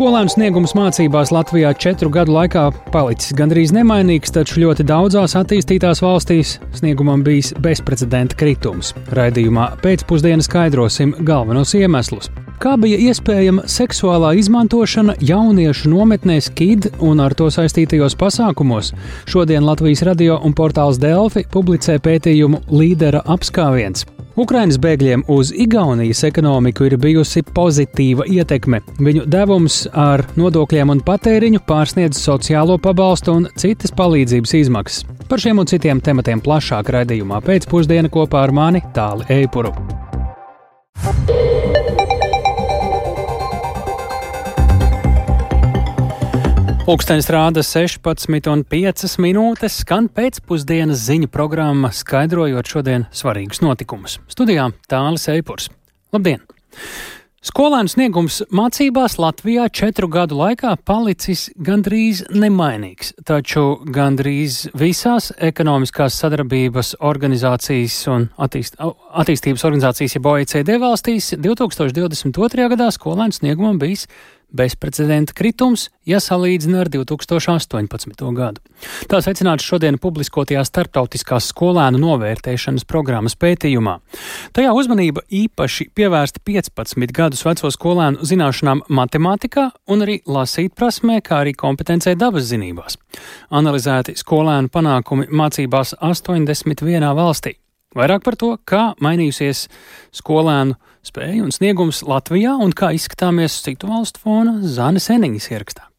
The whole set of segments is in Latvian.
Skolēnu sniegums mācībās Latvijā četru gadu laikā palicis gandrīz nemainīgs, taču ļoti daudzās attīstītās valstīs sniegumam bijis bezprecedenta kritums. Raidījumā pēcpusdienā skaidrosim galvenos iemeslus. Kā bija iespējama seksuālā izmantošana jauniešu nometnēs KID un ar to saistītajos pasākumos? Šodien Latvijas radio un portāls Delfi publicē pētījumu Līdera apskāviens. Ukraiņas bēgļiem uz Igaunijas ekonomiku ir bijusi pozitīva ietekme. Viņu devums ar nodokļiem un patēriņu pārsniedz sociālo pabalstu un citas palīdzības izmaksas. Par šiem un citiem tematiem plašāk raidījumā pēcpusdienā kopā ar mani Tāli Eipuru. Pūkstens rāda 16,5 minūtes, skan pēcpusdienas ziņu programma, skaidrojot šodien svarīgus notikumus. Studijā Tālis Eipurs. Labdien! Skolēnu sniegums mācībās Latvijā četru gadu laikā palicis gandrīz nemainīgs, taču gandrīz visās ekonomiskās sadarbības organizācijas un attīst, attīstības organizācijas, jeb OECD valstīs 2022. gadā skolēnu sniegumam bijis bezprecedenta kritums, ja salīdzina ar 2018. gadu. Tā secināts šodien publiskotajā starptautiskās skolēnu novērtēšanas programmas pētījumā. Tajā uzmanība īpaši pievērsta 15 gadus veco skolēnu zināšanām matemātikā un arī lasīt prasmē, kā arī kompetencē dabas zinībās. Analizēti skolēnu panākumi mācībās 81 valstī. Vairāk par to, kā mainījusies skolēnu spēja un sniegums Latvijā un kā izskatāmies citu valstu fona Zānes Eniņas ierakstā.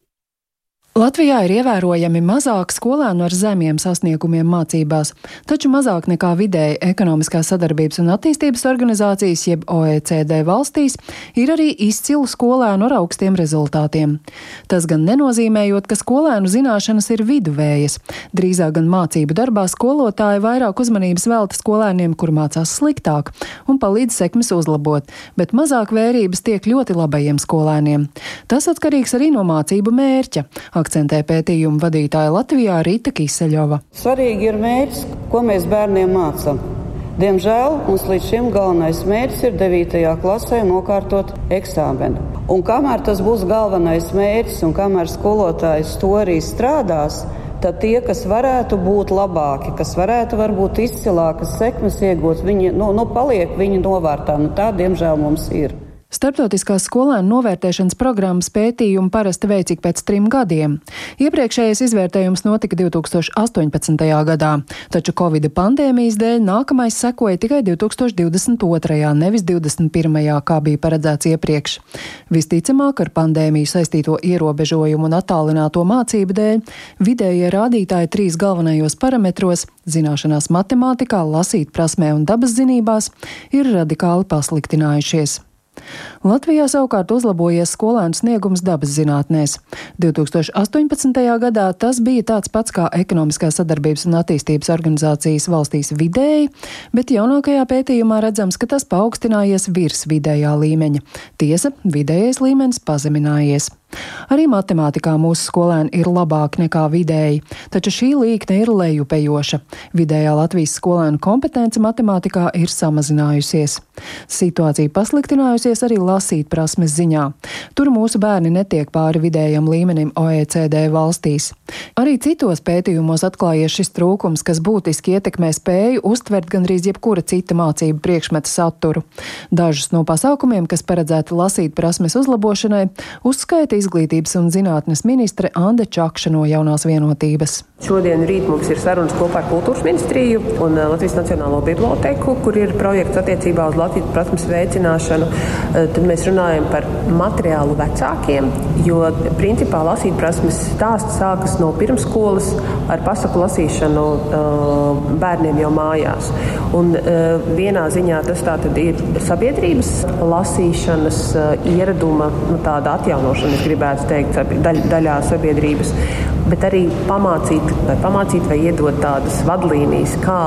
Latvijā ir ievērojami mazāk skolēnu ar zemiem sasniegumiem mācībās, taču mazāk nekā vidēji ekonomiskās sadarbības un attīstības organizācijas, jeb OECD valstīs, ir arī izcilu skolēnu ar augstiem rezultātiem. Tas gan nenozīmējot, ka skolēnu zināšanas ir viduvējas. Drīzāk gan mācību darbā skolotāji vairāk uzmanības velta skolēniem, kur mācās sliktāk, un palīdz sekmes uzlabot, bet mazāk vērības tiek ļoti labajiem skolēniem. Tas atkarīgs arī no mācību mērķa akcentē pētījumu vadītāja Latvijā Rīta Kiseļova. Svarīgi ir mērķis, ko mēs bērniem mācām. Diemžēl mums līdz šim galvenais mērķis ir 9. klasē nokārtot eksāmenu. Un kamēr tas būs galvenais mērķis un kamēr skolotājs to arī strādās, tad tie, kas varētu būt labāki, kas varētu varbūt izcilākas sekmes iegūt, viņi nu, nu, paliek viņu novārtā. Nu, tā, diemžēl, mums ir. Starptautiskās skolēnu novērtēšanas programmas pētījumu parasti veic ik pēc trim gadiem. Iepriekšējais izvērtējums notika 2018. gadā, taču Covid pandēmijas dēļ nākamais sekoja tikai 2022. nevis 2021. kā bija paredzēts iepriekš. Visticamāk, ar pandēmiju saistīto ierobežojumu un attālināto mācību dēļ vidējie rādītāji trīs galvenajos parametros - zināšanās matemātikā, lasīt prasmē un dabas zinībās - ir radikāli pasliktinājušies. Latvijā savukārt uzlabojies skolēnu sniegums dabas zinātnēs. 2018. gadā tas bija tāds pats kā ekonomiskās sadarbības un attīstības organizācijas valstīs vidēji, bet jaunākajā pētījumā redzams, ka tas paaugstinājies virs vidējā līmeņa. Tiesa, vidējais līmenis pazeminājies. Arī matemātikā mūsu skolēni ir labāki nekā vidēji, taču šī līkne ir lejupējoša. Vidējā Latvijas skolēnu kompetence matemātikā ir samazinājusies. Situācija pasliktinājusies arī lasīt prasmes ziņā. Tur mūsu bērni netiek pāri vidējam līmenim OECD valstīs. Arī citos pētījumos atklājies šis trūkums, kas būtiski ietekmē spēju uztvert gandrīz jebkura cita mācību priekšmeta saturu. Dažus no pasākumiem, kas paredzēti lasīt prasmes uzlabošanai, uzskaita izglītības un zinātnes ministre Ande Čakša no jaunās vienotības. Šodien rīt mums ir sarunas kopā ar Kultūras ministriju un eh, Latvijas Nacionālo biblioteku, kur ir projekts attiecībā uz Latvijas prasmes veicināšanu. Eh, tad mēs runājam par materiālu vecākiem, jo principā lasīt prasmes stāsts sākas no pirmskolas ar pasaku lasīšanu eh, bērniem jau mājās. Un vienā ziņā tas tā tad ir sabiedrības lasīšanas ieraduma nu, tāda atjaunošana gribētu teikt, daļ, daļā sabiedrības, bet arī pamācīt vai, pamācīt vai iedot tādas vadlīnijas, kā,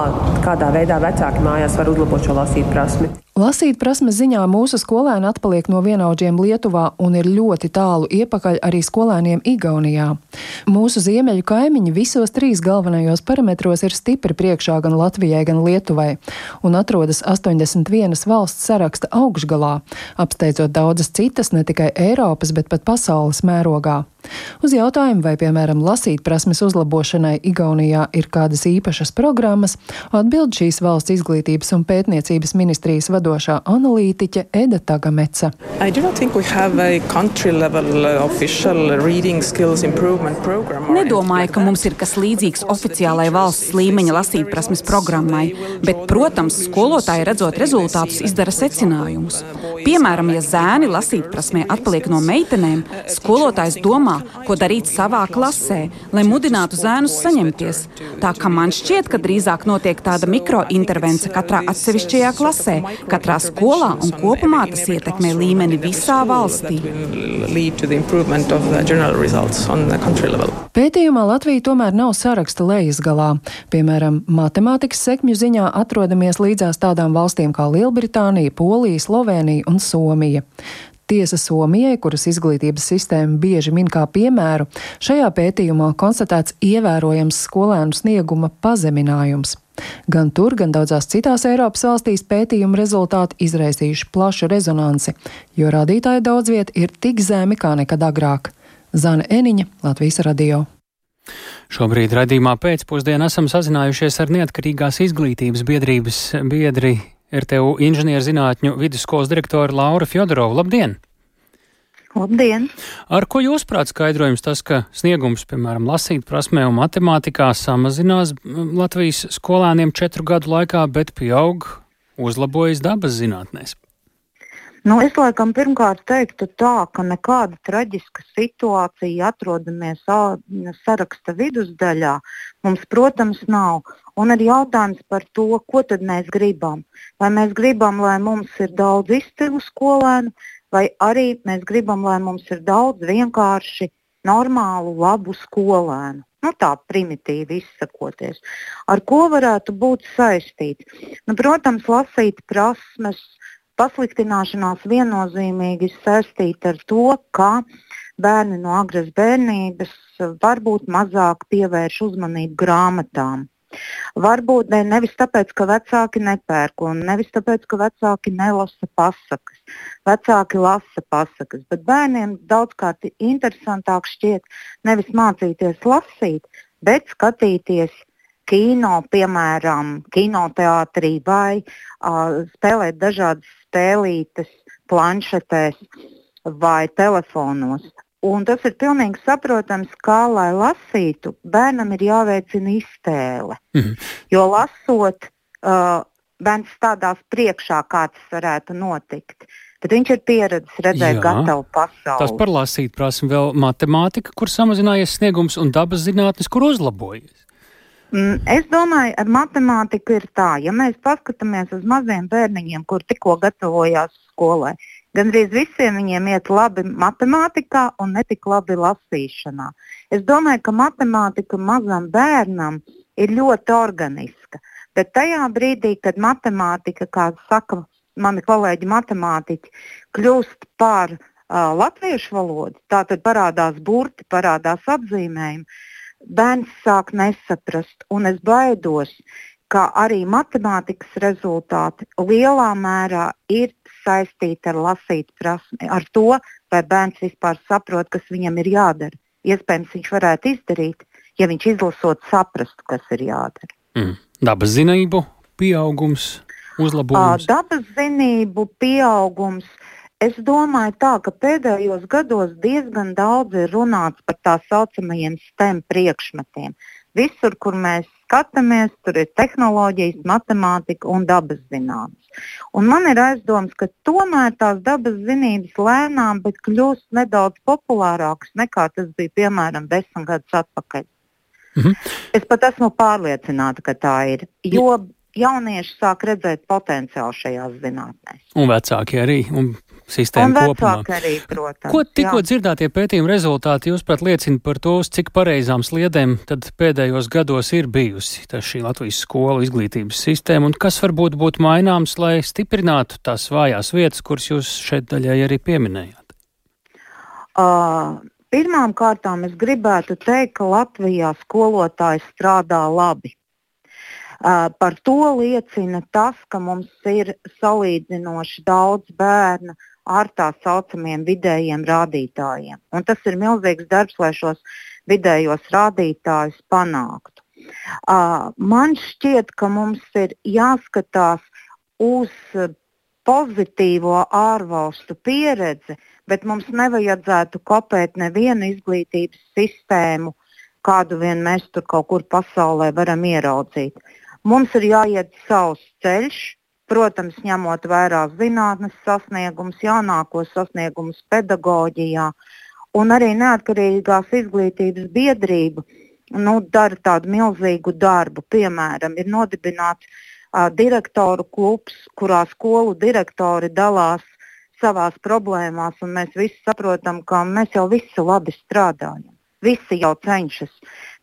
kādā veidā vecāki mājās var uzlabot šo lasīt prasmi. Lasīt prasmes ziņā mūsu skolēni atpaliek no vienaudžiem Lietuvā un ir ļoti tālu iepakaļ arī skolēniem Igaunijā. Mūsu ziemeļu kaimiņi visos trīs galvenajos parametros ir stipri priekšā gan Latvijai, gan Lietuvai un atrodas 81 valsts saraksta augšgalā, apsteidzot daudzas citas ne tikai Eiropas, bet pat pasaules mērogā. Uz jautājumu, vai, piemēram, lasīt prasmes uzlabošanai Igaunijā ir kādas īpašas programmas, atbild šīs valsts izglītības un pētniecības ministrijas vadošā analītiķe Eda Tagameca. Nedomāju, ka mums ir kas līdzīgs oficiālai valsts līmeņa lasītprasmes programmai, bet, protams, skolotāji redzot rezultātus izdara secinājumus. Piemēram, ja zēni lasītprasmē atpaliek no meitenēm, skolotājs domā, ko darīt savā klasē, lai mudinātu zēnus saņemties. Tā kā man šķiet, ka drīzāk notiek tāda mikrointervence katrā atsevišķajā klasē, katrā skolā un kopumā tas ietekmē līmeni visā valstī. Pētījumā Latvija tomēr nav saraksta lejas galā. Piemēram, matemātikas sekmju ziņā atrodamies līdzās tādām valstīm kā Lielbritānija, Polija, Slovenija un Somija. Tiesa Somijai, kuras izglītības sistēma bieži min kā piemēru, šajā pētījumā konstatēts ievērojams skolēnu snieguma pazeminājums. Gan tur, gan daudzās citās Eiropas valstīs pētījuma rezultāti izraisījuši plašu rezonanci, jo rādītāji daudz viet ir tik zemi kā nekad agrāk. Zana Eniņa, Latvijas radio. Šobrīd raidījumā pēcpusdienā esam sazinājušies ar neatkarīgās izglītības biedrības biedri RTU inženierzinātņu vidusskolas direktoru Lauru Fjodorovu. Labdien! Labdien! Ar ko jūs prāt skaidrojums tas, ka sniegums, piemēram, lasīt prasmē un matemātikā samazinās Latvijas skolēniem četru gadu laikā, bet pieaug uzlabojas dabas zinātnēs? Nu, es laikam pirmkārt teiktu tā, ka nekāda traģiska situācija atrodamies saraksta vidusdaļā mums, protams, nav. Un ir jautājums par to, ko tad mēs gribam. Vai mēs gribam, lai mums ir daudz izcilu skolēnu, vai arī mēs gribam, lai mums ir daudz vienkārši normālu, labu skolēnu. Nu, tā primitīvi izsakoties. Ar ko varētu būt saistīts? Nu, protams, lasīt prasmes, pasliktināšanās viennozīmīgi saistīta ar to, ka bērni no agras bērnības varbūt mazāk pievērš uzmanību grāmatām. Varbūt ne, nevis tāpēc, ka vecāki nepērk, un nevis tāpēc, ka vecāki nelasa pasakas. Vecāki lasa pasakas, bet bērniem daudzkārt interesantāk šķiet nevis mācīties lasīt, bet skatīties kino, piemēram, kinoteātrī vai uh, spēlēt dažādas spēlītes planšetēs vai telefonos. Un tas ir pilnīgi saprotams, kā lai lasītu, bērnam ir jāveicina iztēle. Mm -hmm. Jo lasot, uh, bērns stādās priekšā, kā tas varētu notikt. Tad viņš ir pieredzējis redzēt Jā, gatavu pasauli. Tas par lasīt prasmu vēl matemātika, kur samazinājies sniegums, un dabas zinātnes, kur uzlabojas. Mm, es domāju, ar matemātiku ir tā, ja mēs paskatāmies uz maziem bērniņiem, kur tikko gatavojās skolai, Gandrīz visiem viņiem iet labi matemātikā un netik labi lasīšanā. Es domāju, ka matemātika mazam bērnam ir ļoti organiska. Bet tajā brīdī, kad matemātika, kā saka mani kolēģi matemātiķi, kļūst par uh, latviešu valodu, tā tad parādās burti, parādās apzīmējumi, bērns sāk nesaprast, un es baidos, ka arī matemātikas rezultāti lielā mērā ir saistīta ar lasīt prasmi, ar to, vai bērns vispār saprot, kas viņam ir jādara. Iespējams, viņš varētu izdarīt, ja viņš izlasot saprastu, kas ir jādara. Mm. Dabas zinību pieaugums, uzlabojums. Dabas zinību pieaugums. Es domāju, tā, ka pēdējos gados diezgan daudz ir runāts par tā saucamajiem STEM priekšmetiem. Visur, kur mēs skatāmies, tur ir tehnoloģijas, matemātika un dabas zinātnes. Un man ir aizdoms, ka tomēr tās dabas zinības lēnām, bet kļūst nedaudz populārākas nekā tas bija piemēram desmit gadus atpakaļ. -hmm. Es pat esmu pārliecināta, ka tā ir. Jo jaunieši sāk redzēt potenciālu šajās zinātnēs. Un vecāki arī. Un sistēmu kopumā. Arī, protams, Ko tikko dzirdētie pētījuma rezultāti jūs pat liecina par to, uz cik pareizām sliedēm tad pēdējos gados ir bijusi šī Latvijas skolu izglītības sistēma un kas varbūt būtu maināms, lai stiprinātu tās vājās vietas, kuras jūs šeit daļai arī pieminējāt? Uh, pirmām kārtām es gribētu teikt, ka Latvijā skolotāji strādā labi. Par to liecina tas, ka mums ir salīdzinoši daudz bērnu ar tā saucamiem vidējiem rādītājiem. Un tas ir milzīgs darbs, lai šos vidējos rādītājus panāktu. Man šķiet, ka mums ir jāskatās uz pozitīvo ārvalstu pieredzi, bet mums nevajadzētu kopēt nevienu izglītības sistēmu, kādu vien mēs tur kaut kur pasaulē varam ieraudzīt. Mums ir jāiet savs ceļš, protams, ņemot vērā zinātnes sasniegumus, jaunākos sasniegumus pedagoģijā, un arī neatkarīgās izglītības biedrība nu, dara tādu milzīgu darbu. Piemēram, ir nodibināts uh, direktoru klubs, kurā skolu direktori dalās savās problēmās, un mēs visi saprotam, ka mēs jau visi labi strādājam. Visi jau cenšas,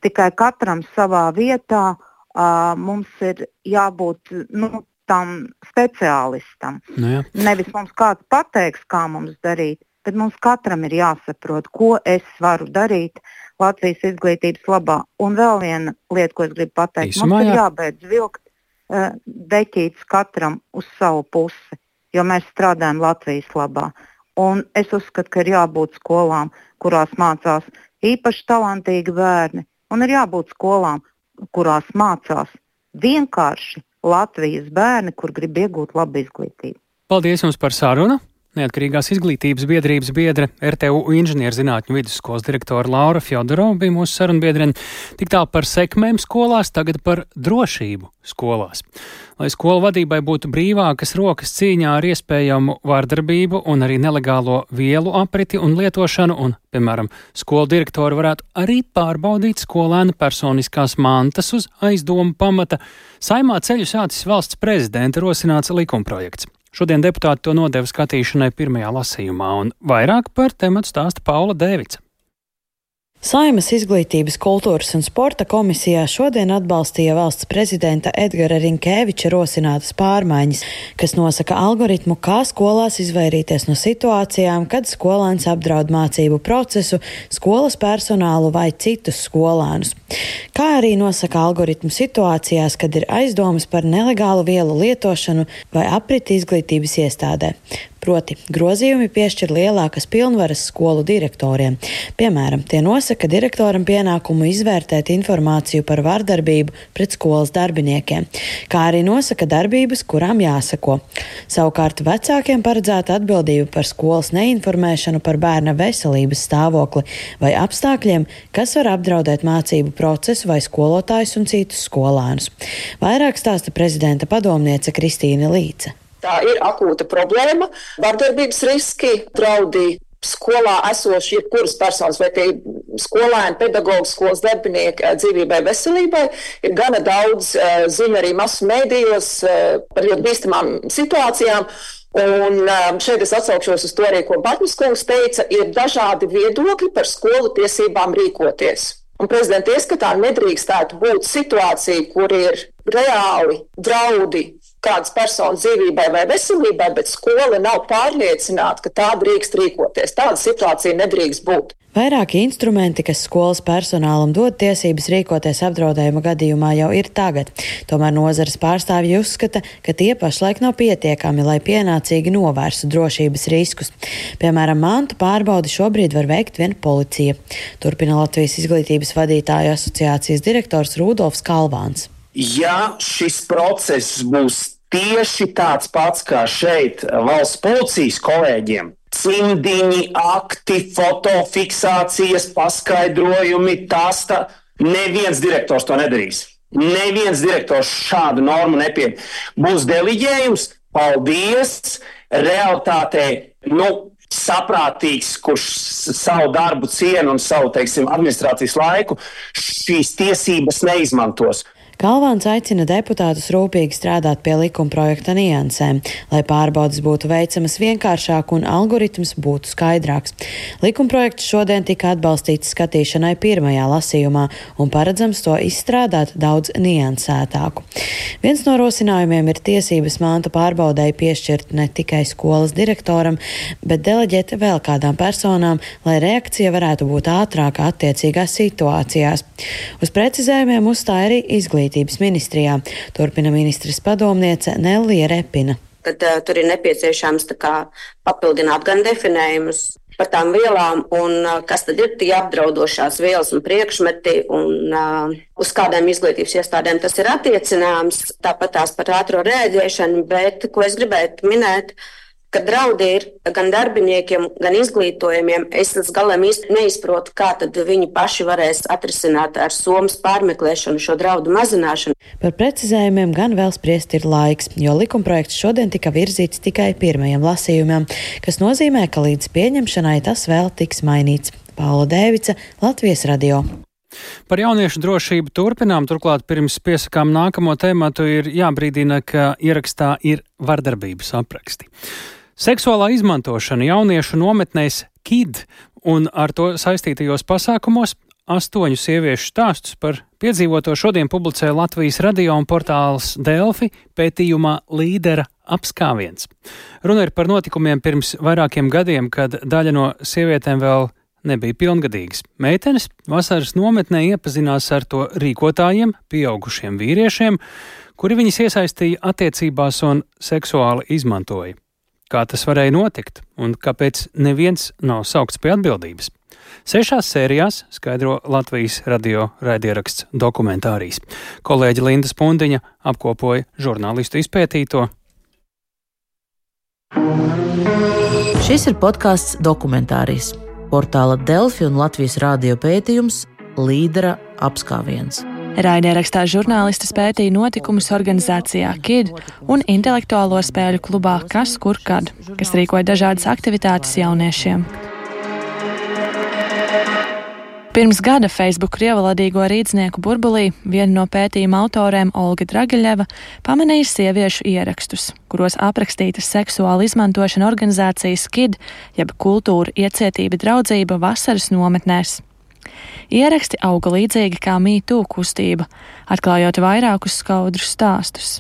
tikai katram savā vietā uh, mums ir jābūt nu, tam speciālistam. Nu, jā. Nevis mums kāds pateiks, kā mums darīt, bet mums katram ir jāsaprot, ko es varu darīt Latvijas izglītības labā. Un vēl viena lieta, ko es gribu pateikt, Īsumā, mums ir jā. jābeidz vilkt uh, deķītes katram uz savu pusi, jo mēs strādājam Latvijas labā. Un es uzskatu, ka ir jābūt skolām, kurās mācās īpaši talantīgi bērni, un ir jābūt skolām, kurās mācās vienkārši Latvijas bērni, kur grib iegūt labu izglītību. Paldies jums par sarunu! Neatkarīgās izglītības biedrības biedre RTU inženierzinātņu vidusskolas direktora Laura Fjodorova bija mūsu sarunbiedrene. Tik tālu par sekmēm skolās, tagad par drošību skolās. Lai skolu vadībai būtu brīvākas rokas cīņā ar iespējamu vārdarbību un arī nelegālo vielu apriti un lietošanu, un, piemēram, skolu direktori varētu arī pārbaudīt skolēna personiskās mantas uz aizdomu pamata, saimā ceļu sācis valsts prezidenta rosināts likumprojekts. Šodien deputāti to nodeva skatīšanai pirmajā lasījumā, un vairāk par tematu stāsta Paula Dēvica. Saimas izglītības, kultūras un sporta komisijā šodien atbalstīja valsts prezidenta Edgara Rinkēviča rosinātas pārmaiņas, kas nosaka algoritmu, kā skolās izvairīties no situācijām, kad skolēns apdraud mācību procesu, skolas personālu vai citus skolēnus. Kā arī nosaka algoritmu situācijās, kad ir aizdomas par nelegālu vielu lietošanu vai apriti izglītības iestādē. Proti, grozījumi piešķir lielākas pilnvaras skolu direktoriem. Piemēram, tie nosaka direktoram pienākumu izvērtēt informāciju par vardarbību pret skolas darbiniekiem, kā arī nosaka darbības, kurām jāsako. Savukārt vecākiem paredzēta atbildība par skolas neinformēšanu par bērna veselības stāvokli vai apstākļiem, kas var apdraudēt mācību procesu vai skolotājus un citus skolēnus. Vairāk stāsta prezidenta padomniece Kristīna Līce. Tā ir akūta problēma, vardarbības riski, draudi skolā esoši jebkuras personas, vai tie skolēni, pedagogi, skolas darbinieki dzīvībai, veselībai. Ir gana daudz ziņu arī masu mēdījos par ļoti bīstamām situācijām. Un šeit es atsaukšos uz to arī, ko Batņas kungs teica, ir dažādi viedokļi par skolu tiesībām rīkoties. Un prezidenta ieskatā nedrīkstētu būt situācija, kur ir reāli draudi kādas personas dzīvībai vai veselībai, bet skola nav pārliecināta, ka tā drīkst rīkoties. Tāda situācija nedrīkst būt. Vairāki instrumenti, kas skolas personālam dod tiesības rīkoties apdraudējuma gadījumā, jau ir tagad. Tomēr nozares pārstāvji uzskata, ka tie pašlaik nav pietiekami, lai pienācīgi novērstu drošības riskus. Piemēram, mantu pārbaudi šobrīd var veikt vien policija. Turpina Latvijas izglītības vadītāju asociācijas direktors Rudolfs Kalvāns. Ja šis process būs tieši tāds pats kā šeit valsts policijas kolēģiem, cimdiņi, akti, fotofiksācijas, paskaidrojumi, tas tā, neviens direktors to nedarīs. Neviens direktors šādu normu nepieņem. Būs deliģējums, paldies, realitātē, nu, saprātīgs, kurš savu darbu cienu un savu, teiksim, administrācijas laiku šīs tiesības neizmantos. Kalvāns aicina deputātus rūpīgi strādāt pie likuma projekta niansēm, lai pārbaudas būtu veicamas vienkāršāk un algoritms būtu skaidrāks. Likuma projekts šodien tika atbalstīts skatīšanai pirmajā lasījumā un paredzams to izstrādāt daudz niansētāku. Viens no rosinājumiem ir tiesības mantu pārbaudēji piešķirt ne tikai skolas direktoram, bet deleģēt vēl kādām personām, lai reakcija varētu būt ātrāka attiecīgās situācijās. Uz precizējumiem uzstāja arī izglītības ministrijā, turpina ministres padomniece Nelija Repina. Tad, uh, tur ir nepieciešams kā, papildināt gan definējumus par tām vielām, un uh, kas tad ir tie apdraudošās vielas un priekšmeti, un uh, uz kādām izglītības iestādēm tas ir attiecināms. Tāpat tās par ātro rēģēšanu, bet ko es gribētu minēt, uh, ka draudi ir gan darbiniekiem, gan izglītojumiem. Es līdz galam īsti neizprotu, kā viņi paši varēs atrisināt ar somas pārmeklēšanu šo draudu mazināšanu. Par precizējumiem gan vēl spriest ir laiks, jo likumprojekts šodien tika virzīts tikai pirmajam lasījumam, kas nozīmē, ka līdz pieņemšanai tas vēl tiks mainīts. Paula Dēvica, Latvijas radio. Par jauniešu drošību turpinām, turklāt pirms piesakām nākamo tēmatu ir jābrīdina, ka ierakstā ir vardarbības apraksti. Seksuālā izmantošana jauniešu nometnēs KID un ar to saistītajos pasākumos astoņu sieviešu stāstus par piedzīvoto šodien publicēja Latvijas radio un portāls Delfi pētījumā Līdera apskāviens. Runa ir par notikumiem pirms vairākiem gadiem, kad daļa no sievietēm vēl nebija pilngadīgas. Meitenes vasaras nometnē iepazinās ar to rīkotājiem, pieaugušiem vīriešiem, kuri viņas iesaistīja attiecībās un seksuāli izmantoja kā tas varēja notikt un kāpēc neviens nav saukts pie atbildības. Sešās sērijās skaidro Latvijas radio raidieraksts dokumentārijas. Kolēģi Linda Spundiņa apkopoja žurnālistu izpētīto. Šis ir podkāsts dokumentārijas. Portāla Delfi un Latvijas rādio pētījums Līdera apskāviens. Raidierakstā žurnālistis pētīja notikumus organizācijā KID un intelektuālo spēļu klubā Kas kur kad, kas rīkoja dažādas aktivitātes jauniešiem. Pirms gada Facebook krievalodīgo rīznieku burbulī viena no pētījuma autoriem Olga Dragaļeva pamanīja sieviešu ierakstus, kuros aprakstīta seksuāla izmantošana organizācijas KID, jeb kultūra, iecietība, draudzība vasaras nometnēs. Ieraksti auga līdzīgi kā mītū kustība, atklājot vairākus skaudrus stāstus.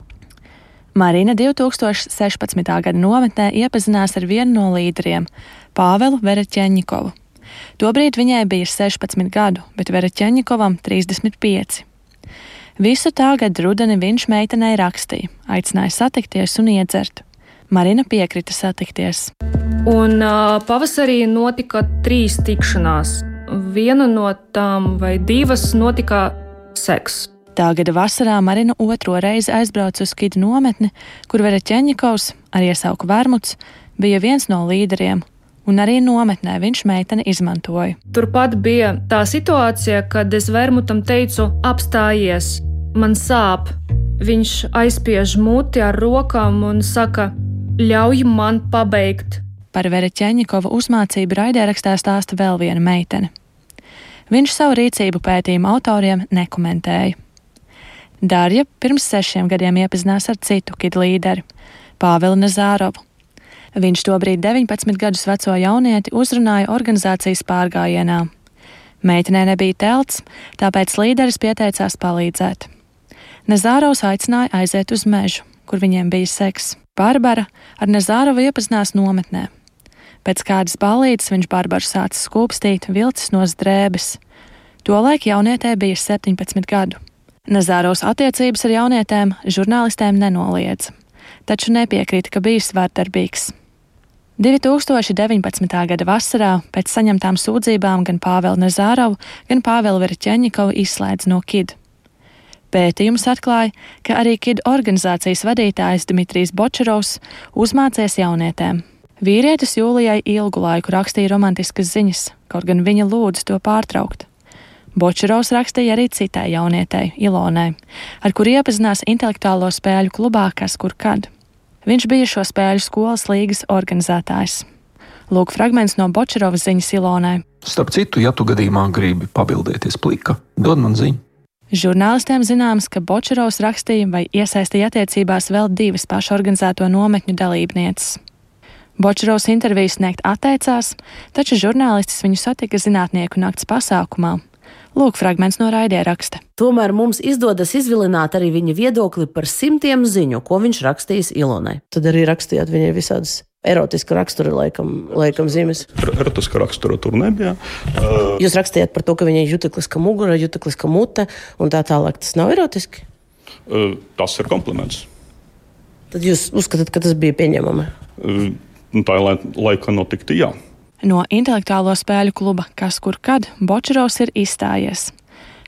Marina 2016. gada nometnē iepazinās ar vienu no līderiem - Pāvelu Vereķeņikovu. Tobrīd viņai bija 16 gadu, bet Vereķeņikovam 35. Visu tā gada rudeni viņš meitenei rakstīja, aicināja satikties un iedzert. Marina piekrita satikties. Un uh, pavasarī notika trīs tikšanās viena no tām vai divas notika seks. Tā gada vasarā Marina otro reizi aizbrauca uz Kidu nometni, kur Vera Ķeņikovs, ar iesauku Vermuts, bija viens no līderiem, un arī nometnē viņš meiteni izmantoja. Turpat bija tā situācija, kad es Vermutam teicu, apstājies, man sāp. Viņš aizspiež muti ar rokām un saka, ļauj man pabeigt. Par Vera Ķeņikova uzmācību raidierakstā stāsta vēl viena meitene. Viņš savu rīcību pētījuma autoriem nekomentēja. Dārja pirms sešiem gadiem iepazinās ar citu kid līderi - Pāvilu Nazārovu. Viņš tobrīd 19 gadus veco jaunieti uzrunāja organizācijas pārgājienā. Meitenē nebija telts, tāpēc līderis pieteicās palīdzēt. Nazārovs aicināja aiziet uz mežu, kur viņiem bija seks. Barbara ar Nazārovu iepazinās nometnē. Pēc kādas balītes viņš barbaru sāca skūpstīt, vilcis no drēbes. Tolaik jaunietē bija 17 gadu. Nazāros attiecības ar jaunietēm žurnālistēm nenoliedz, taču nepiekrita, ka bijis vārdarbīgs. 2019. gada vasarā pēc saņemtām sūdzībām gan Pāvela Nazārovu, gan Pāvela Verķeņikovu izslēdz no KID. Pētījums atklāja, ka arī KID organizācijas vadītājs Dmitrijs Bočerovs uzmācies jaunietēm. Vīrietis Jūlijai ilgu laiku rakstīja romantiskas ziņas, kaut gan viņa lūdza to pārtraukt. Bočerovs rakstīja arī citai jaunietei, Ilonai, ar kuru iepazinās intelektuālo spēļu klubā Kas kur kad. Viņš bija šo spēļu skolas līgas organizētājs. Lūk, fragments no Bočerovas ziņas Ilonai. Starp citu, ja tu gadījumā gribi pabildēties plika, dod man ziņu. Žurnālistiem zināms, ka Bočerovs rakstīja vai iesaistīja attiecībās vēl divas pašorganizēto nometņu dalībnieces. Bočerovs interviju sniegt atteicās, taču žurnālistis viņu satika zinātnieku nakts pasākumā. Lūk, fragments no raidieraksta. Tomēr mums izdodas izvilināt arī viņa viedokli par simtiem ziņu, ko viņš rakstījis Ilonai. Tad arī rakstījāt viņai visādas erotiska rakstura, laikam, laikam zīmes. Erotiska rakstura tur nebija. Uh... Jūs rakstījāt par to, ka viņai ir jutekliska mugura, jutekliska mute un tā tālāk. Tas nav erotiski? Uh, tas ir kompliments. Tad jūs uzskatāt, ka tas bija pieņemami? Uh, tā laika notikti, jā. No intelektuālo spēļu kluba Kas kur kad Bočerovs ir izstājies.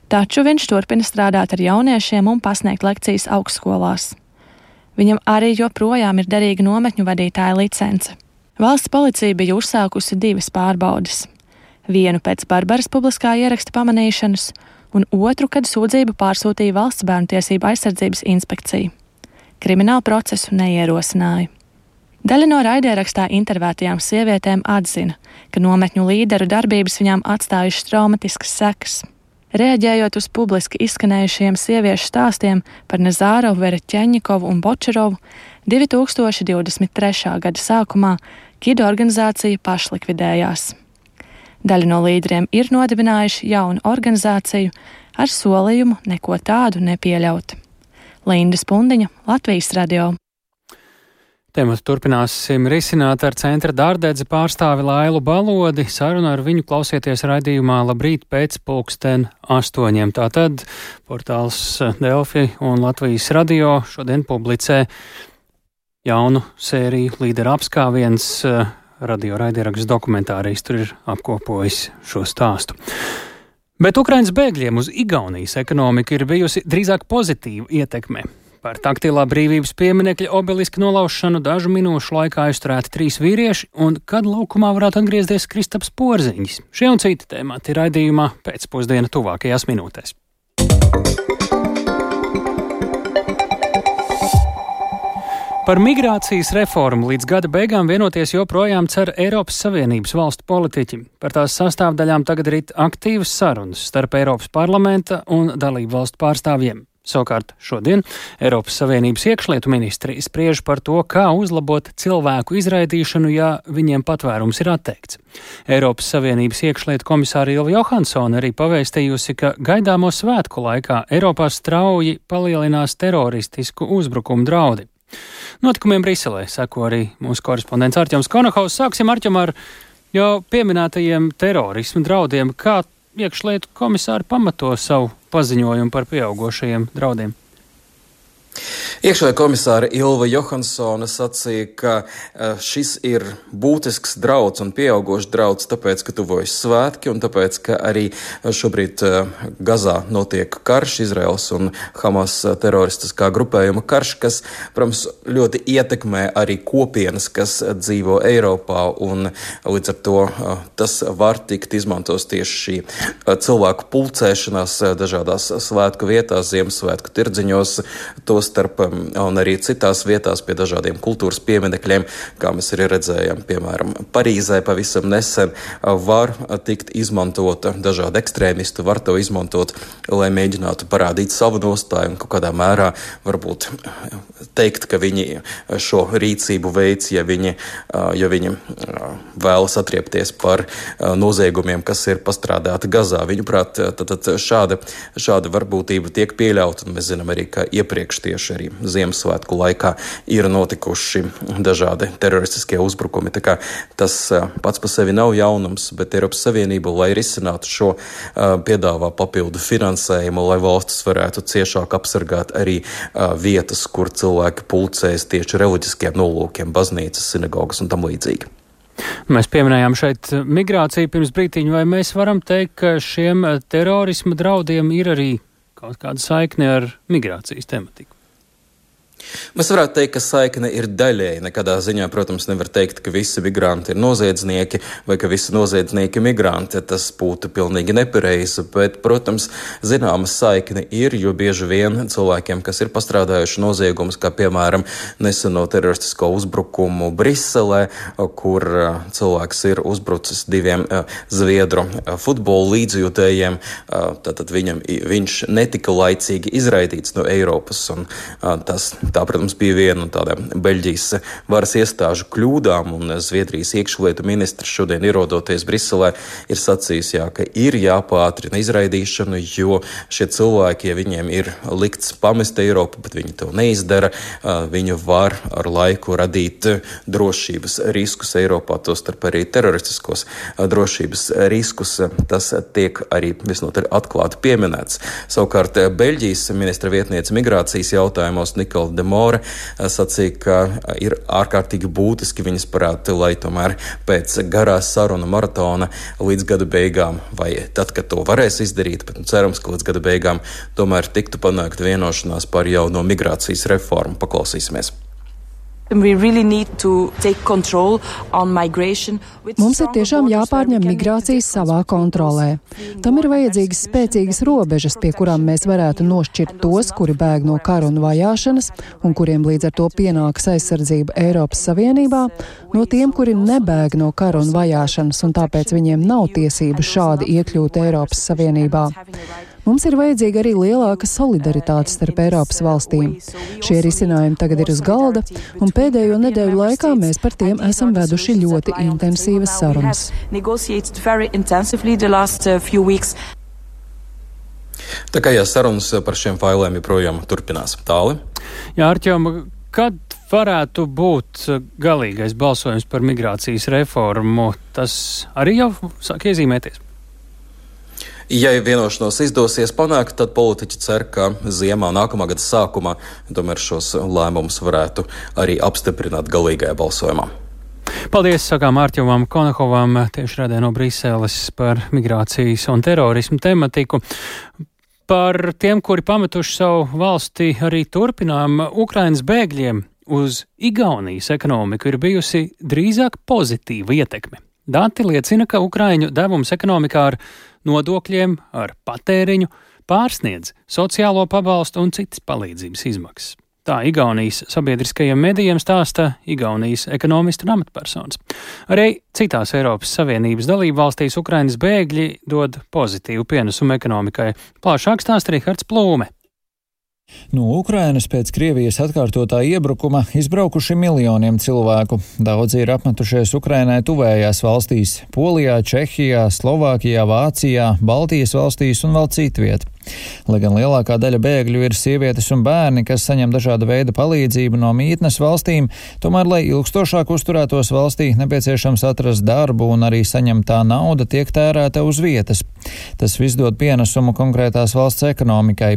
Taču viņš turpina strādāt ar jauniešiem un pasniegt lekcijas augstskolās. Viņam arī joprojām ir derīga nometņu vadītāja licence. Valsts policija bija uzsākusi divas pārbaudes. Vienu pēc Barbaras publiskā ieraksta pamanīšanas, un otru, kad sūdzību pārsūtīja Valsts bērnu tiesību aizsardzības inspekcija. Kriminālu procesu neierosināja. Daļa no raidierakstā intervētajām sievietēm atzina, ka nometņu līderu darbības viņām atstājušas traumatiskas sekas. Reaģējot uz publiski izskanējušiem sieviešu stāstiem par Nazārovu, Vereķeņikovu un Bočerovu, 2023. gada sākumā Kidu organizācija pašlikvidējās. Daļa no līderiem ir nodibinājuši jaunu organizāciju ar solījumu neko tādu nepieļaut. Linda Spundiņa, Latvijas radio. Tematu turpināsim risināt ar centra dārdedzi pārstāvi Lailu Balodi. Sarunu ar viņu klausieties raidījumā Labrīt pēc pulksten astoņiem. Tātad portāls Delfi un Latvijas radio šodien publicē jaunu sēriju līderu apskāviens. Radio raidieraksts dokumentārijas tur ir apkopojis šo stāstu. Bet Ukraiņas bēgļiem uz Igaunijas ekonomiku ir bijusi drīzāk pozitīva ietekme. Par taktilā brīvības pieminekļa obeliska nolaušanu dažu minūšu laikā aizturēti trīs vīrieši, un kad laukumā varētu atgriezties Kristaps Porziņš. Šie un citi temati raidījumā pēcpusdiena tuvākajās minūtēs. Par migrācijas reformu līdz gada beigām vienoties joprojām cer Eiropas Savienības valstu politiķi. Par tās sastāvdaļām tagad ir aktīvas sarunas starp Eiropas parlamenta un dalību valstu pārstāvjiem. Savukārt šodien Eiropas Savienības iekšlietu ministrija spriež par to, kā uzlabot cilvēku izraidīšanu, ja viņiem patvērums ir atteikts. Eiropas Savienības iekšlietu komisāra Ilva Johansona arī pavēstījusi, ka gaidāmo svētku laikā Eiropā strauji palielinās teroristisku uzbrukumu draudi. Notikumiem Briselē seko arī mūsu korespondents Arķems Konohaus. Sāksim Arķem ar jau pieminētajiem terorismu draudiem. Kā iekšlietu komisāri pamato savu paziņojumu par pieaugušajiem draudiem? Iekšējā komisāra Ilva Johansone sacīja, ka e, šis ir būtisks draudz un pieaugošs draudz, tāpēc, ka tuvojas svētki un tāpēc, ka arī šobrīd e, Gazā notiek karš, Izraels un Hamas teroristiskā grupējuma karš, kas, protams, ļoti ietekmē arī kopienas, kas dzīvo Eiropā, un līdz ar to e, tas var tikt izmantos tieši šī cilvēku pulcēšanās dažādās svētku vietās, Ziemassvētku tirdziņos, to starp um, un arī citās vietās pie dažādiem kultūras pieminekļiem, kā mēs arī redzējām, piemēram, Parīzē pavisam nesen, uh, var tikt izmantota dažādi ekstrēmisti, var to izmantot, lai mēģinātu parādīt savu nostāju un kaut kādā mērā varbūt teikt, ka viņi šo rīcību veids, ja viņi, uh, ja viņi uh, vēlas atriepties par noziegumiem, kas ir pastrādāti Gazā. Viņuprāt, tad, tad šāda, šāda varbūtība tiek pieļauta, un mēs zinām arī, ka iepriekš tie tieši arī Ziemassvētku laikā ir notikuši dažādi teroristiskie uzbrukumi. Tas pats par sevi nav jaunums, bet Eiropas Savienība, lai risinātu šo, piedāvā papildu finansējumu, lai valstis varētu ciešāk apsargāt arī vietas, kur cilvēki pulcēs tieši reliģiskiem nolūkiem, baznīcas, sinagogas un tam līdzīgi. Mēs pieminējām šeit migrāciju pirms brītiņa, vai mēs varam teikt, ka šiem terorisma draudiem ir arī kaut kāda saikne ar migrācijas tematiku? Mēs varētu teikt, ka saikne ir daļēji. Nekādā ziņā, protams, nevar teikt, ka visi migranti ir noziedznieki vai ka visi noziedznieki ir migranti. Tas būtu pilnīgi nepareizi, bet, protams, zināma saikne ir, jo bieži vien cilvēkiem, kas ir pastrādājuši noziegumus, kā piemēram neseno teroristisko uzbrukumu Briselē, kur cilvēks ir uzbrucis diviem Zviedru futbola līdzjūtējiem, tad viņam, viņš netika laicīgi izraidīts no Eiropas. Un, tas, tā protams, bija viena no tādām Beļģijas varas iestāžu kļūdām, un Zviedrijas iekšlietu ministrs šodien ierodoties Briselē ir sacījis, jā, ka ir jāpātrina izraidīšana, jo šie cilvēki, ja viņiem ir likts pamest Eiropu, bet viņi to neizdara, viņi var ar laiku radīt drošības riskus Eiropā, tostarp arī teroristiskos drošības riskus. Tas tiek arī visnotaļ atklāti pieminēts. Savukārt Beļģijas ministra vietniece migrācijas jautājumos Nikola Demons More eh, sacīja, ka eh, ir ārkārtīgi būtiski viņas parādi, lai tomēr pēc garā saruna maratona līdz gada beigām, vai tad, kad to varēs izdarīt, bet nu, cerams, ka līdz gada beigām tomēr tiktu panākt vienošanās par jauno migrācijas reformu. Paklausīsimies! Mums ir tiešām jāpārņem migrācijas savā kontrolē. Tam ir vajadzīgas spēcīgas robežas, pie kurām mēs varētu nošķirt tos, kuri bēg no kara un vajāšanas, un kuriem līdz ar to pienākas aizsardzība Eiropas Savienībā, no tiem, kuri nebēg no kara un vajāšanas, un tāpēc viņiem nav tiesību šādi iekļūt Eiropas Savienībā. Mums ir vajadzīga arī lielāka solidaritāte starp Eiropas valstīm. Šie risinājumi tagad ir uz galda, un pēdējo nedēļu laikā mēs par tiem esam veduši ļoti intensīvas sarunas. Tā kā jā, sarunas par šiem failiem joprojām turpinās. Tāli? Jā, Arķēm, kad varētu būt galīgais balsojums par migrācijas reformu, tas arī jau sāk iezīmēties? Ja vienošanos izdosies panākt, tad politiķi cer, ka ziemā nākamā gada sākumā tomēr šos lēmumus varētu arī apstiprināt galīgajā balsojumā. Paldies, sakām Ārķovam Konakovam, tieši radē no Briseles par migrācijas un terorismu tematiku. Par tiem, kuri pametuši savu valsti, arī turpinām Ukrainas bēgļiem uz Igaunijas ekonomiku ir bijusi drīzāk pozitīva ietekme. Dati liecina, ka Ukraiņu devums ekonomikā ar nodokļiem, ar patēriņu pārsniedz sociālo pabalstu un citas palīdzības izmaksas. Tā Igaunijas sabiedriskajiem medijiem stāsta Igaunijas ekonomistu un amatpersonas. Arī citās Eiropas Savienības dalību valstīs Ukrainas bēgļi dod pozitīvu pienesumu ekonomikai. Plašāk stāsta Rihards Plūme. No Ukrainas pēc Krievijas atkārtotā iebrukuma izbraukuši miljoniem cilvēku. Daudzi ir apmetušies Ukrainai tuvējās valstīs - Polijā, Čehijā, Slovākijā, Vācijā, Baltijas valstīs un vēl citviet. Lai gan lielākā daļa bēgļu ir sievietes un bērni, kas saņem dažāda veida palīdzību no mītnes valstīm, tomēr, lai ilgstošāk uzturētos valstī, nepieciešams atrast darbu un arī saņemtā nauda tiek tērēta uz vietas. Tas viss dod pienesumu konkrētās valsts ekonomikai.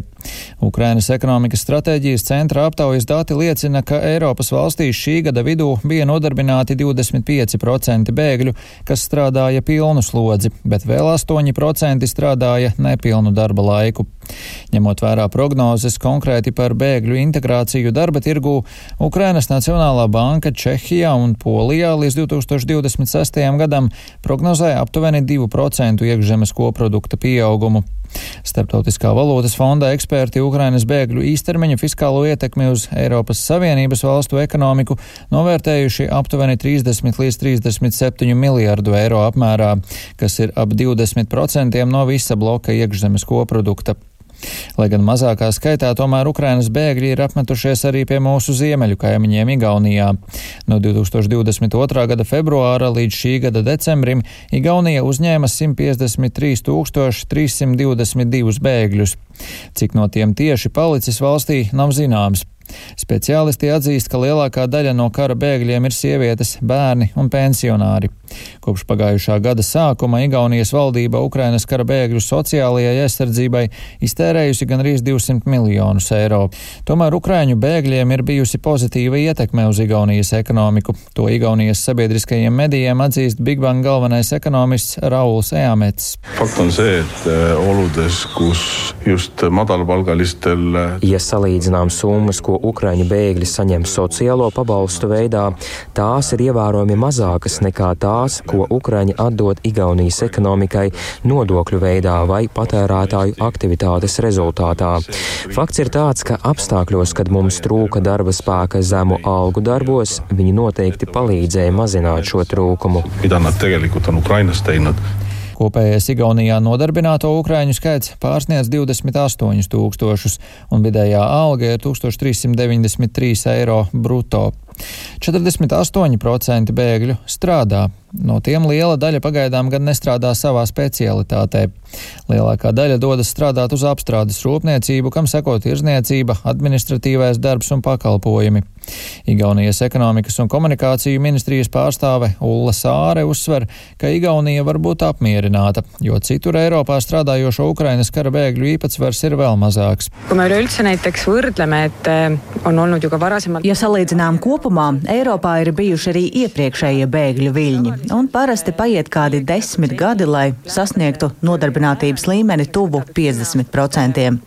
Ukrainas ekonomikas stratēģijas centra aptaujas dati liecina, ka Eiropas valstīs šī gada vidū bija nodarbināti 25% bēgļu, kas strādāja pilnu slodzi, bet vēl 8% strādāja nepilnu darba laiku laiku. Ņemot vērā prognozes konkrēti par bēgļu integrāciju darba tirgū, Ukrainas Nacionālā banka Čehijā un Polijā līdz 2026. gadam prognozēja aptuveni 2% iekšzemes koprodukta pieaugumu. Starptautiskā valūtas fonda eksperti Ukrainas bēgļu īstermiņa fiskālo ietekmi uz Eiropas Savienības valstu ekonomiku novērtējuši aptuveni 30 līdz 37 miljārdu eiro apmērā, kas ir ap 20% no visa bloka iekšzemes koprodukta. Lai gan mazākā skaitā, tomēr Ukrainas bēgļi ir apmetušies arī pie mūsu ziemeļu kaimiņiem Igaunijā. No 2022. gada februāra līdz šī gada decembrim Igaunija uzņēma 153 322 bēgļus. Cik no tiem tieši palicis valstī, nav zināms. Speciālisti atzīst, ka lielākā daļa no kara bēgļiem ir sievietes, bērni un pensionāri. Kopš pagājušā gada sākuma Igaunijas valdība Ukrainas kara bēgļu sociālajai aizsardzībai iztērējusi gandrīz 200 miljonus eiro. Tomēr Ukraiņu bēgļiem ir bijusi pozitīva ietekme uz Igaunijas ekonomiku. To Igaunijas sabiedriskajiem medijiem atzīst Big Bang galvenais ekonomists Rauls Eamets. Fakt on see, et eh, oludes, kus just madalapalgalistel. Ja salīdzinām summas, ko Ukraiņu bēgļi saņem sociālo pabalstu veidā, tās ir ievērojami mazākas nekā tās, ko Ukraiņi atdod Igaunijas ekonomikai nodokļu veidā vai patērētāju aktivitātes rezultātā. Fakts ir tāds, ka apstākļos, kad mums trūka darba spēka zemu algu darbos, viņi noteikti palīdzēja mazināt šo trūkumu. Kopējais Igaunijā nodarbināto ukrāņu skaits pārsniedz 28 tūkstošus, un vidējā alga ir 1393 eiro bruto. 48% bēgļu strādā. No tiem liela daļa pagaidām gan nestrādā savā specialitātē. Lielākā daļa dodas strādāt uz apstrādes rūpniecību, kam seko tirzniecība, administratīvais darbs un pakalpojumi. Igaunijas ekonomikas un komunikāciju ministrijas pārstāve Ulla Sāre uzsver, ka Igaunija var būt apmierināta, jo citur Eiropā strādājošo Ukrainas kara bēgļu īpatsvars ir vēl mazāks. Ja salīdzinām kopumā, Eiropā ir bijuši arī iepriekšējie bēgļu viļņi, un parasti paiet kādi desmit gadi, lai sasniegtu nodarbinātības līmeni tuvu 50%.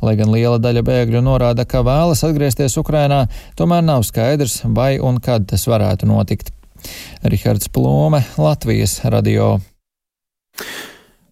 Lai gan liela daļa bēgļu norāda, ka vēlas atgriezties Ukrainā, tomēr nav skaidrs, vai un kad tas varētu notikt. Rihards Plome, Latvijas radio.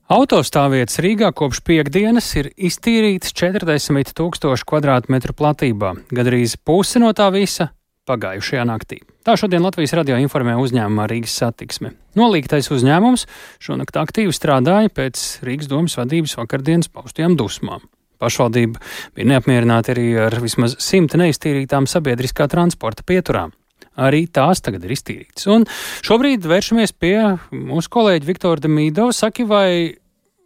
Autostāvvietas Rīgā kopš piekdienas ir iztīrītas 40 tūkstošu kvadrātmetru platībā. Gadrīz puse no tā visa pagājušajā naktī. Tā šodien Latvijas radio informē uzņēmumā Rīgas satiksme. Nolīgtais uzņēmums šonakt aktīvi strādāja pēc Rīgas domas vadības vakardienas paustajām dusmām. Pašvaldība bija neapmierināta arī ar vismaz simt neiztīrītām sabiedriskā transporta pieturām. Arī tās tagad ir iztīrītas. Un šobrīd vēršamies pie mūsu kolēģa Viktora Demīdo. Saki, vai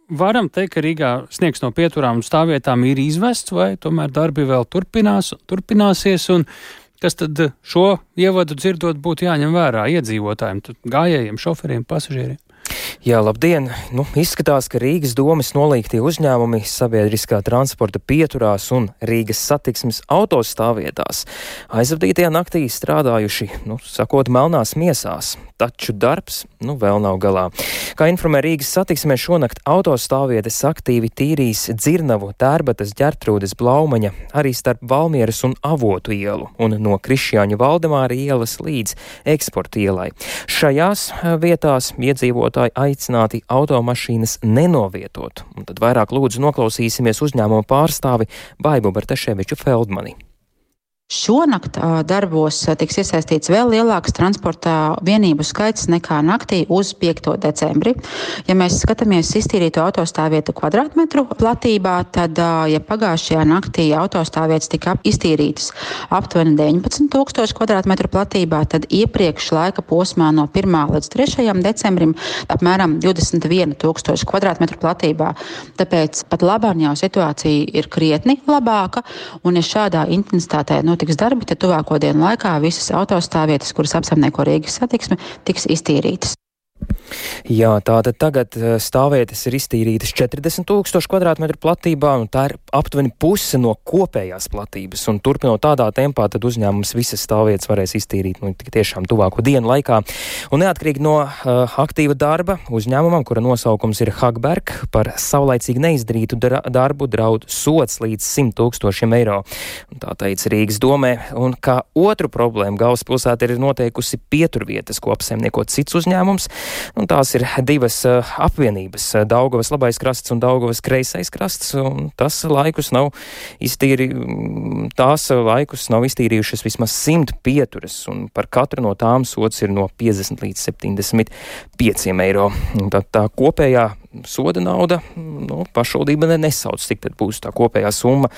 varam teikt, ka Rīgā sniegs no pieturām stāvvietām ir izvests, vai tomēr darbi vēl turpinās turpināsies? Kas tad šo ievadu dzirdot būtu jāņem vērā iedzīvotājiem, gājējiem, šoferiem, pasažieriem? Jā, labdien! Nu, izskatās, ka Rīgas domas nolīgtie uzņēmumi sabiedriskā transporta pieturās un Rīgas satiksmes autostāvvietās aizvadītajā naktī strādājuši, nu, sakot, melnās miesās. Taču darbs, nu, vēl nav galā. Kā informē Rīgas satiksmē, šonakt autostāvvietas aktīvi tīrīs Dzirnavu, Tērbatas, Ģertrūdes, Blaumaņa, arī starp Valmieras un Avotu ielu un no Krišjāņa Valdemāra ielas līdz eksporta ielai. Šajās vietās iedzīvotāji aicināti automašīnas nenovietot. Un tad vairāk lūdzu noklausīsimies uzņēmuma pārstāvi Baibu Bartaševiču Feldmani. Šonakt darbos tiks iesaistīts vēl lielāks transporta vienību skaits nekā naktī uz 5. decembri. Ja mēs skatāmies iztīrīto autostāvvietu kvadrātmetru platībā, tad, ja pagājušajā naktī autostāvvietas tika iztīrītas aptuveni 19,000 kvadrātmetru platībā, tad iepriekš laika posmā no 1. līdz 3. decembrim apmēram 21,000 kvadrātmetru platībā. Tāpēc pat labāk jau situācija ir krietni labāka, un ja šādā intensitātē notiek notiks darbi, tad tuvāko dienu laikā visas autostāvvietas, kuras apsaimnieko Rīgas satiksme, tiks iztīrītas. Jā, tātad tagad eh, stāvvietas ir iztīrītas 40 tūkstoši kvadrātmetru platībā, un tā ir aptuveni puse no kopējās platības. Un turpinot tādā tempā, tad uzņēmums visas stāvvietas varēs iztīrīt nu, tiešām tuvāko dienu laikā. Un neatkarīgi no uh, aktīva darba uzņēmumam, kura nosaukums ir Hagberg, par saulaicīgi neizdarītu darbu draud sots līdz 100 tūkstošiem eiro. Un tā teica Rīgas domē. Un kā otru problēmu galvaspilsēta ir noteikusi pieturvietas, ko apsaimnieko cits uzņēmums. Un tās ir divas uh, apvienības - Daugavas labais krasts un Daugavas kreisais krasts. Tas laikus nav iztīri, tās laikus nav iztīrījušas vismaz simt pieturas, un par katru no tām sots ir no 50 līdz 75 eiro. Tā, tā kopējā soda nauda, nu, pašvaldība nesauc, cik tad būs tā kopējā summa.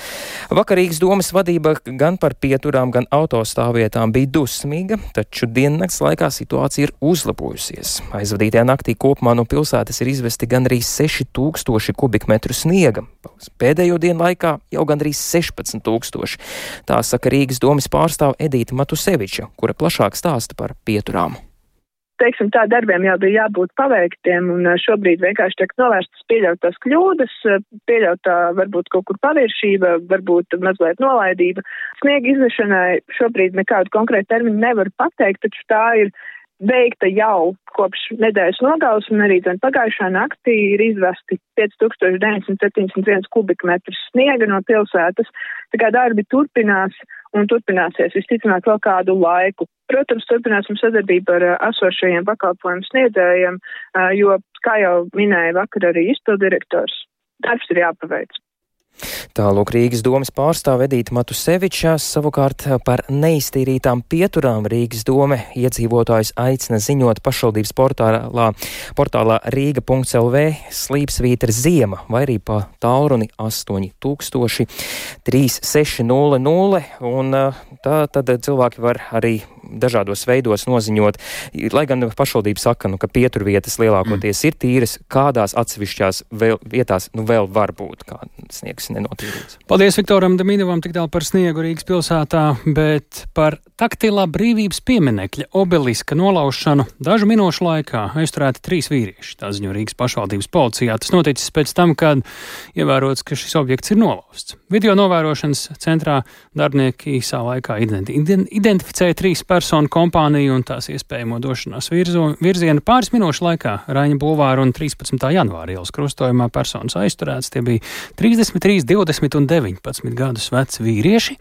Vakarīgas domas vadība gan par pieturām, gan autostāvvietām bija dusmīga, taču diennakts laikā situācija ir uzlabojusies. Aizvadītajā naktī kopumā no pilsētas ir izvesti gandrīz 6000 kubikmetru sniega. Pēdējo dienu laikā jau gandrīz 16 tūkstoši. Tā saka Rīgas domas pārstāve Edīta Matuseviča, kura plašāk stāsta par pieturām teiksim, tā darbiem jau bija jābūt paveiktiem, un šobrīd vienkārši tiek novērstas pieļautās kļūdas, pieļautā varbūt kaut kur paviršība, varbūt mazliet nolaidība. Sniega izvešanai šobrīd nekādu konkrētu termiņu nevar pateikt, taču tā ir veikta jau kopš nedēļas nogales, un arī pagājušā naktī ir izvesti 5971 kubikmetrus sniega no pilsētas. Tā kā darbi turpinās un turpināsies visticamāk vēl kādu laiku. Protams, turpināsim sadarbību ar esošajiem pakalpojumu sniedzējiem, jo, kā jau minēja vakar arī izpildirektors, darbs ir jāpaveic. Tālūk Rīgas domas pārstāve Edīta Matusevičā savukārt par neiztīrītām pieturām Rīgas dome iedzīvotājus aicina ziņot pašvaldības portālā, portālā rīga.lv slīpsvītra ziema vai arī pa tālruni 8000 3600 un tā tad cilvēki var arī dažādos veidos noziņot, lai gan pašvaldība saka, nu, ka pieturvietas lielākoties mm. ir tīras, kādās atsevišķās vēl, vietās nu, vēl var būt, sniegs nenotīrīts. Paldies Viktoram Damīdovam tik tālu par sniegu Rīgas pilsētā, bet par taktilā brīvības pieminekļa obeliska nolaušanu dažu minūšu laikā aizturēti trīs vīrieši. Tā ziņo Rīgas pašvaldības policijā. Tas noticis pēc tam, kad ievērots, ka šis objekts ir nolausts. Video novērošanas centrā darbinieki īsā laikā identi identificēja trīs personu kompāniju un tās iespējamo došanās virzo, virzienu pāris minūšu laikā Raņa Bulvāra un 13. janvāra ielas krustojumā personas aizturēts. Tie bija 33 3, 20 un 19 gadus veci vīrieši,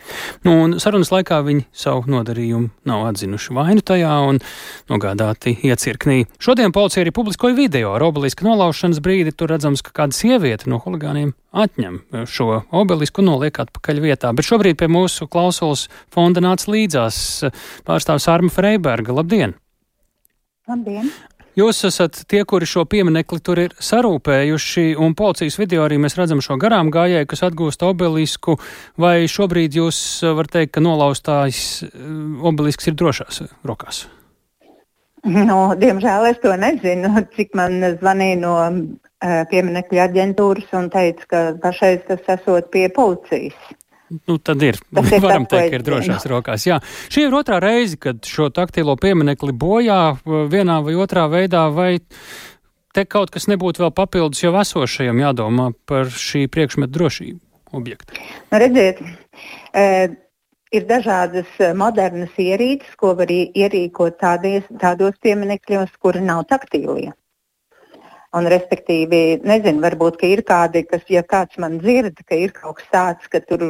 nu, un sarunas laikā viņi savu nodarījumu nav atzinuši vainu tajā un nogādāti iecirknī. Šodien policija arī publiskoja video ar obelisku nolaušanas brīdi. Tur redzams, ka kāda sieviete no huligāniem atņem šo obelisku un noliek atpakaļ vietā. Bet šobrīd pie mūsu klausulas fonda nāca līdzās pārstāvs Arma Freiberga. Labdien! Labdien! Jūs esat tie, kuri šo pieminekli tur ir sarūpējuši, un policijas video arī mēs redzam šo garām gājēju, kas atgūst obelisku, vai šobrīd jūs var teikt, ka nolaustājs eh, obelisks ir drošās rokās? Nu, diemžēl es to nezinu, cik man zvanīja no uh, pieminekļa aģentūras un teica, ka pašreiz tas esot pie policijas. Nu, tad ir. ir Varam teikt, ka ir drošās rokās. Jā. Šī ir otrā reize, kad šo taktilo pieminekli bojā vienā vai otrā veidā, vai te kaut kas nebūtu vēl papildus jau esošajam jādomā par šī priekšmeta drošību objektu? Nu, redziet, e, ir dažādas modernas ierīces, ko var ierīkot tādies, tādos pieminekļos, kuri nav taktīlie. Un, respektīvi, nezinu, varbūt ir kādi, kas, ja kāds man dzird, ka ir kaut kas tāds, ka tur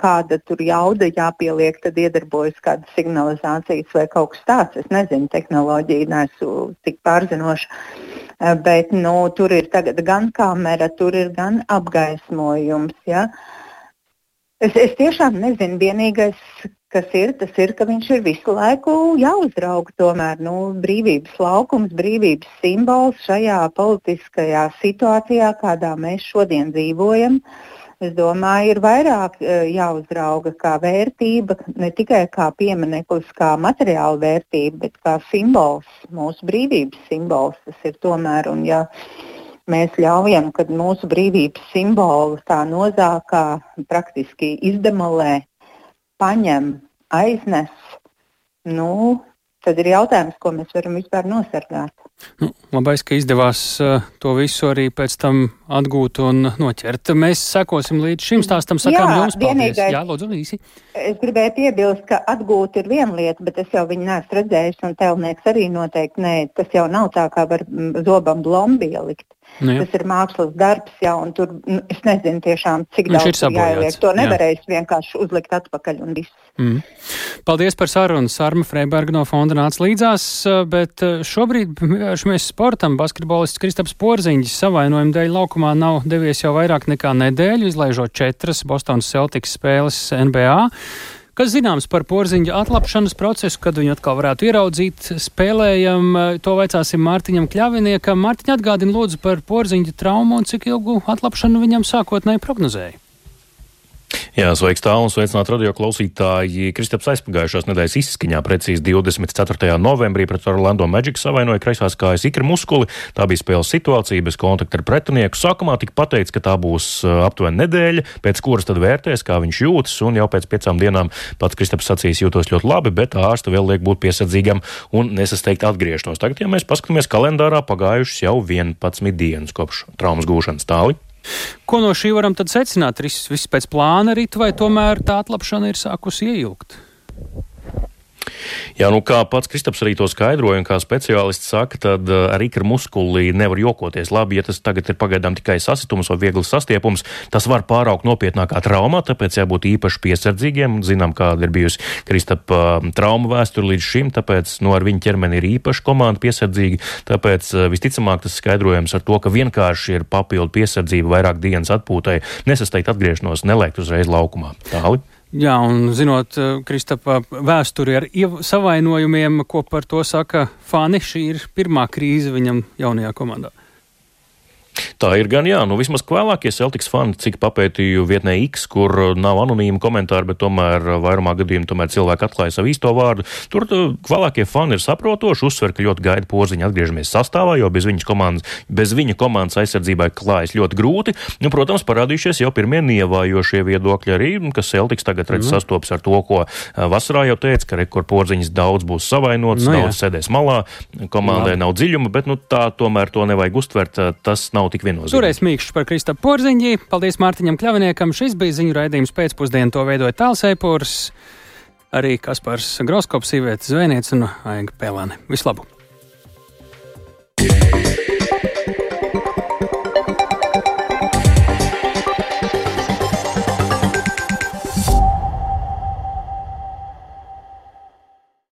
kāda tur jauda jāpieliek, tad iedarbojas kāda signalizācijas vai kaut kas tāds. Es nezinu, tehnoloģija nesu tik pārzinoša. Eh, bet nu, tur ir gan kamera, tur ir gan apgaismojums. Ja? Es, es tiešām nezinu, vienīgais, kas ir, tas ir, ka viņš ir visu laiku jāuzrauga. Tomēr nu, brīvības laukums, brīvības simbols šajā politiskajā situācijā, kādā mēs šodien dzīvojam. Es domāju, ir vairāk e, jāuzrauga kā vērtība, ne tikai kā piemineklis, kā materiāla vērtība, bet kā simbols, mūsu brīvības simbols. Tas ir tomēr, un ja mēs ļaujam, kad mūsu brīvības simbolu tā nozākā praktiski izdemolē, paņem, aiznes, nu, tad ir jautājums, ko mēs varam vispār nosargāt. Nu, labais, ka izdevās uh, to visu arī pēc tam atgūt un noķert. Mēs sekosim līdz šim stāstam, sakām Jā, jums paldies. Jā, lūdzu, īsi. Es gribēju piebilst, ka atgūt ir viena lieta, bet es jau viņu neesmu redzējis, un telnieks arī noteikti nē. Tas jau nav tā, kā var zobam blombi ielikt. Nu, jā. tas ir mākslas darbs, jā, un tur nu, es nezinu tiešām, cik Viņš daudz jāieliek. To nevarēs jā. vienkārši uzlikt atpakaļ un viss. Mm. Paldies par sarunu. Sārma Freiberga no fonda nāca līdzās, bet šobrīd pievēršamies sportam. Basketbolists Kristaps Porziņš savainojuma dēļ laukumā nav devies jau vairāk nekā nedēļu, izlaižot četras Bostonas Celtics spēles NBA Kas zināms par porziņa atlapšanas procesu, kad viņu atkal varētu ieraudzīt? Spēlējam, to vaicāsim Mārtiņam Kļaviniekam. Mārtiņa atgādina lūdzu par porziņa traumu un cik ilgu atlapšanu viņam sākotnēji prognozēja. Jā, sveiks tālu un sveicināt radio klausītāji. Kristaps aizpagājušās nedēļas izskaņā precīzi 24. novembrī pret Orlando Magic savainoja kreisās kājas ikra muskuli. Tā bija spēles situācija bez kontakta ar pretinieku. Sākumā tika pateikts, ka tā būs aptuveni nedēļa, pēc kuras tad vērtēs, kā viņš jūtas, un jau pēc piecām dienām pats Kristaps sacīs jūtos ļoti labi, bet ārsta vēl liek būt piesardzīgam un nesasteigt atgrieztos. Tagad, ja mēs paskatāmies kalendārā, pagājušas jau 11 dienas kopš traumas gūšanas tāli. Ko no šī varam secināt? Viss, viss pēc plāna rit, vai tomēr tā atlapšana ir sākusi ieilgt? Jā, nu kā pats Kristaps arī to skaidroja, un kā speciālists saka, tad uh, ar ikra muskuli nevar jokoties. Labi, ja tas tagad ir pagaidām tikai sasitums vai viegls sastiepums, tas var pāraukt nopietnākā traumā, tāpēc jābūt īpaši piesardzīgiem. Zinām, kāda ir bijusi Kristapa uh, trauma vēsture līdz šim, tāpēc no nu, ar viņu ķermeni ir īpaši komanda piesardzīgi. Tāpēc uh, visticamāk tas skaidrojams ar to, ka vienkārši ir papildu piesardzība vairāk dienas atpūtai, nesasteigt atgriešanos, nelēkt uzreiz laukumā. Tāli. Jā, un zinot eh, Kristapa vēsturi ar savainojumiem, ko par to saka fani, šī ir pirmā krīze viņam jaunajā komandā. Tā ir gan jā, nu vismaz vēlākie Celtics fani, cik papētīju vietnē X, kur nav anonīma komentāri, bet tomēr vairumā gadījumā tomēr cilvēki atklāja savu īsto vārdu. Tur vēlākie fani ir saprotoši, uzsver, ka ļoti gaida porziņu atgriežamies sastāvā, jo bez, komandas, bez viņa komandas aizsardzībai klājas ļoti grūti. Nu, protams, parādījušies jau pirmie nievājošie viedokļi arī, kas Celtics tagad redz mm. sastopas ar to, ko vasarā jau teica, ka rekur porziņas daudz būs savainots, nu, daudz jā. sēdēs malā, komandai Labi. nav dziļuma, bet nu, tā tomēr to nevajag uztvert. Tas nav tik viennozīmīgi. Toreiz mīkšs par Kristapu Porziņģi. Paldies Mārtiņam Kļaviniekam. Šis bija ziņu raidījums pēcpusdienu. To veidoja Tālsēpurs, arī Kaspars Groskops, Sīvietes Zvēniec un Aiga Pēlāne. Vislabāk!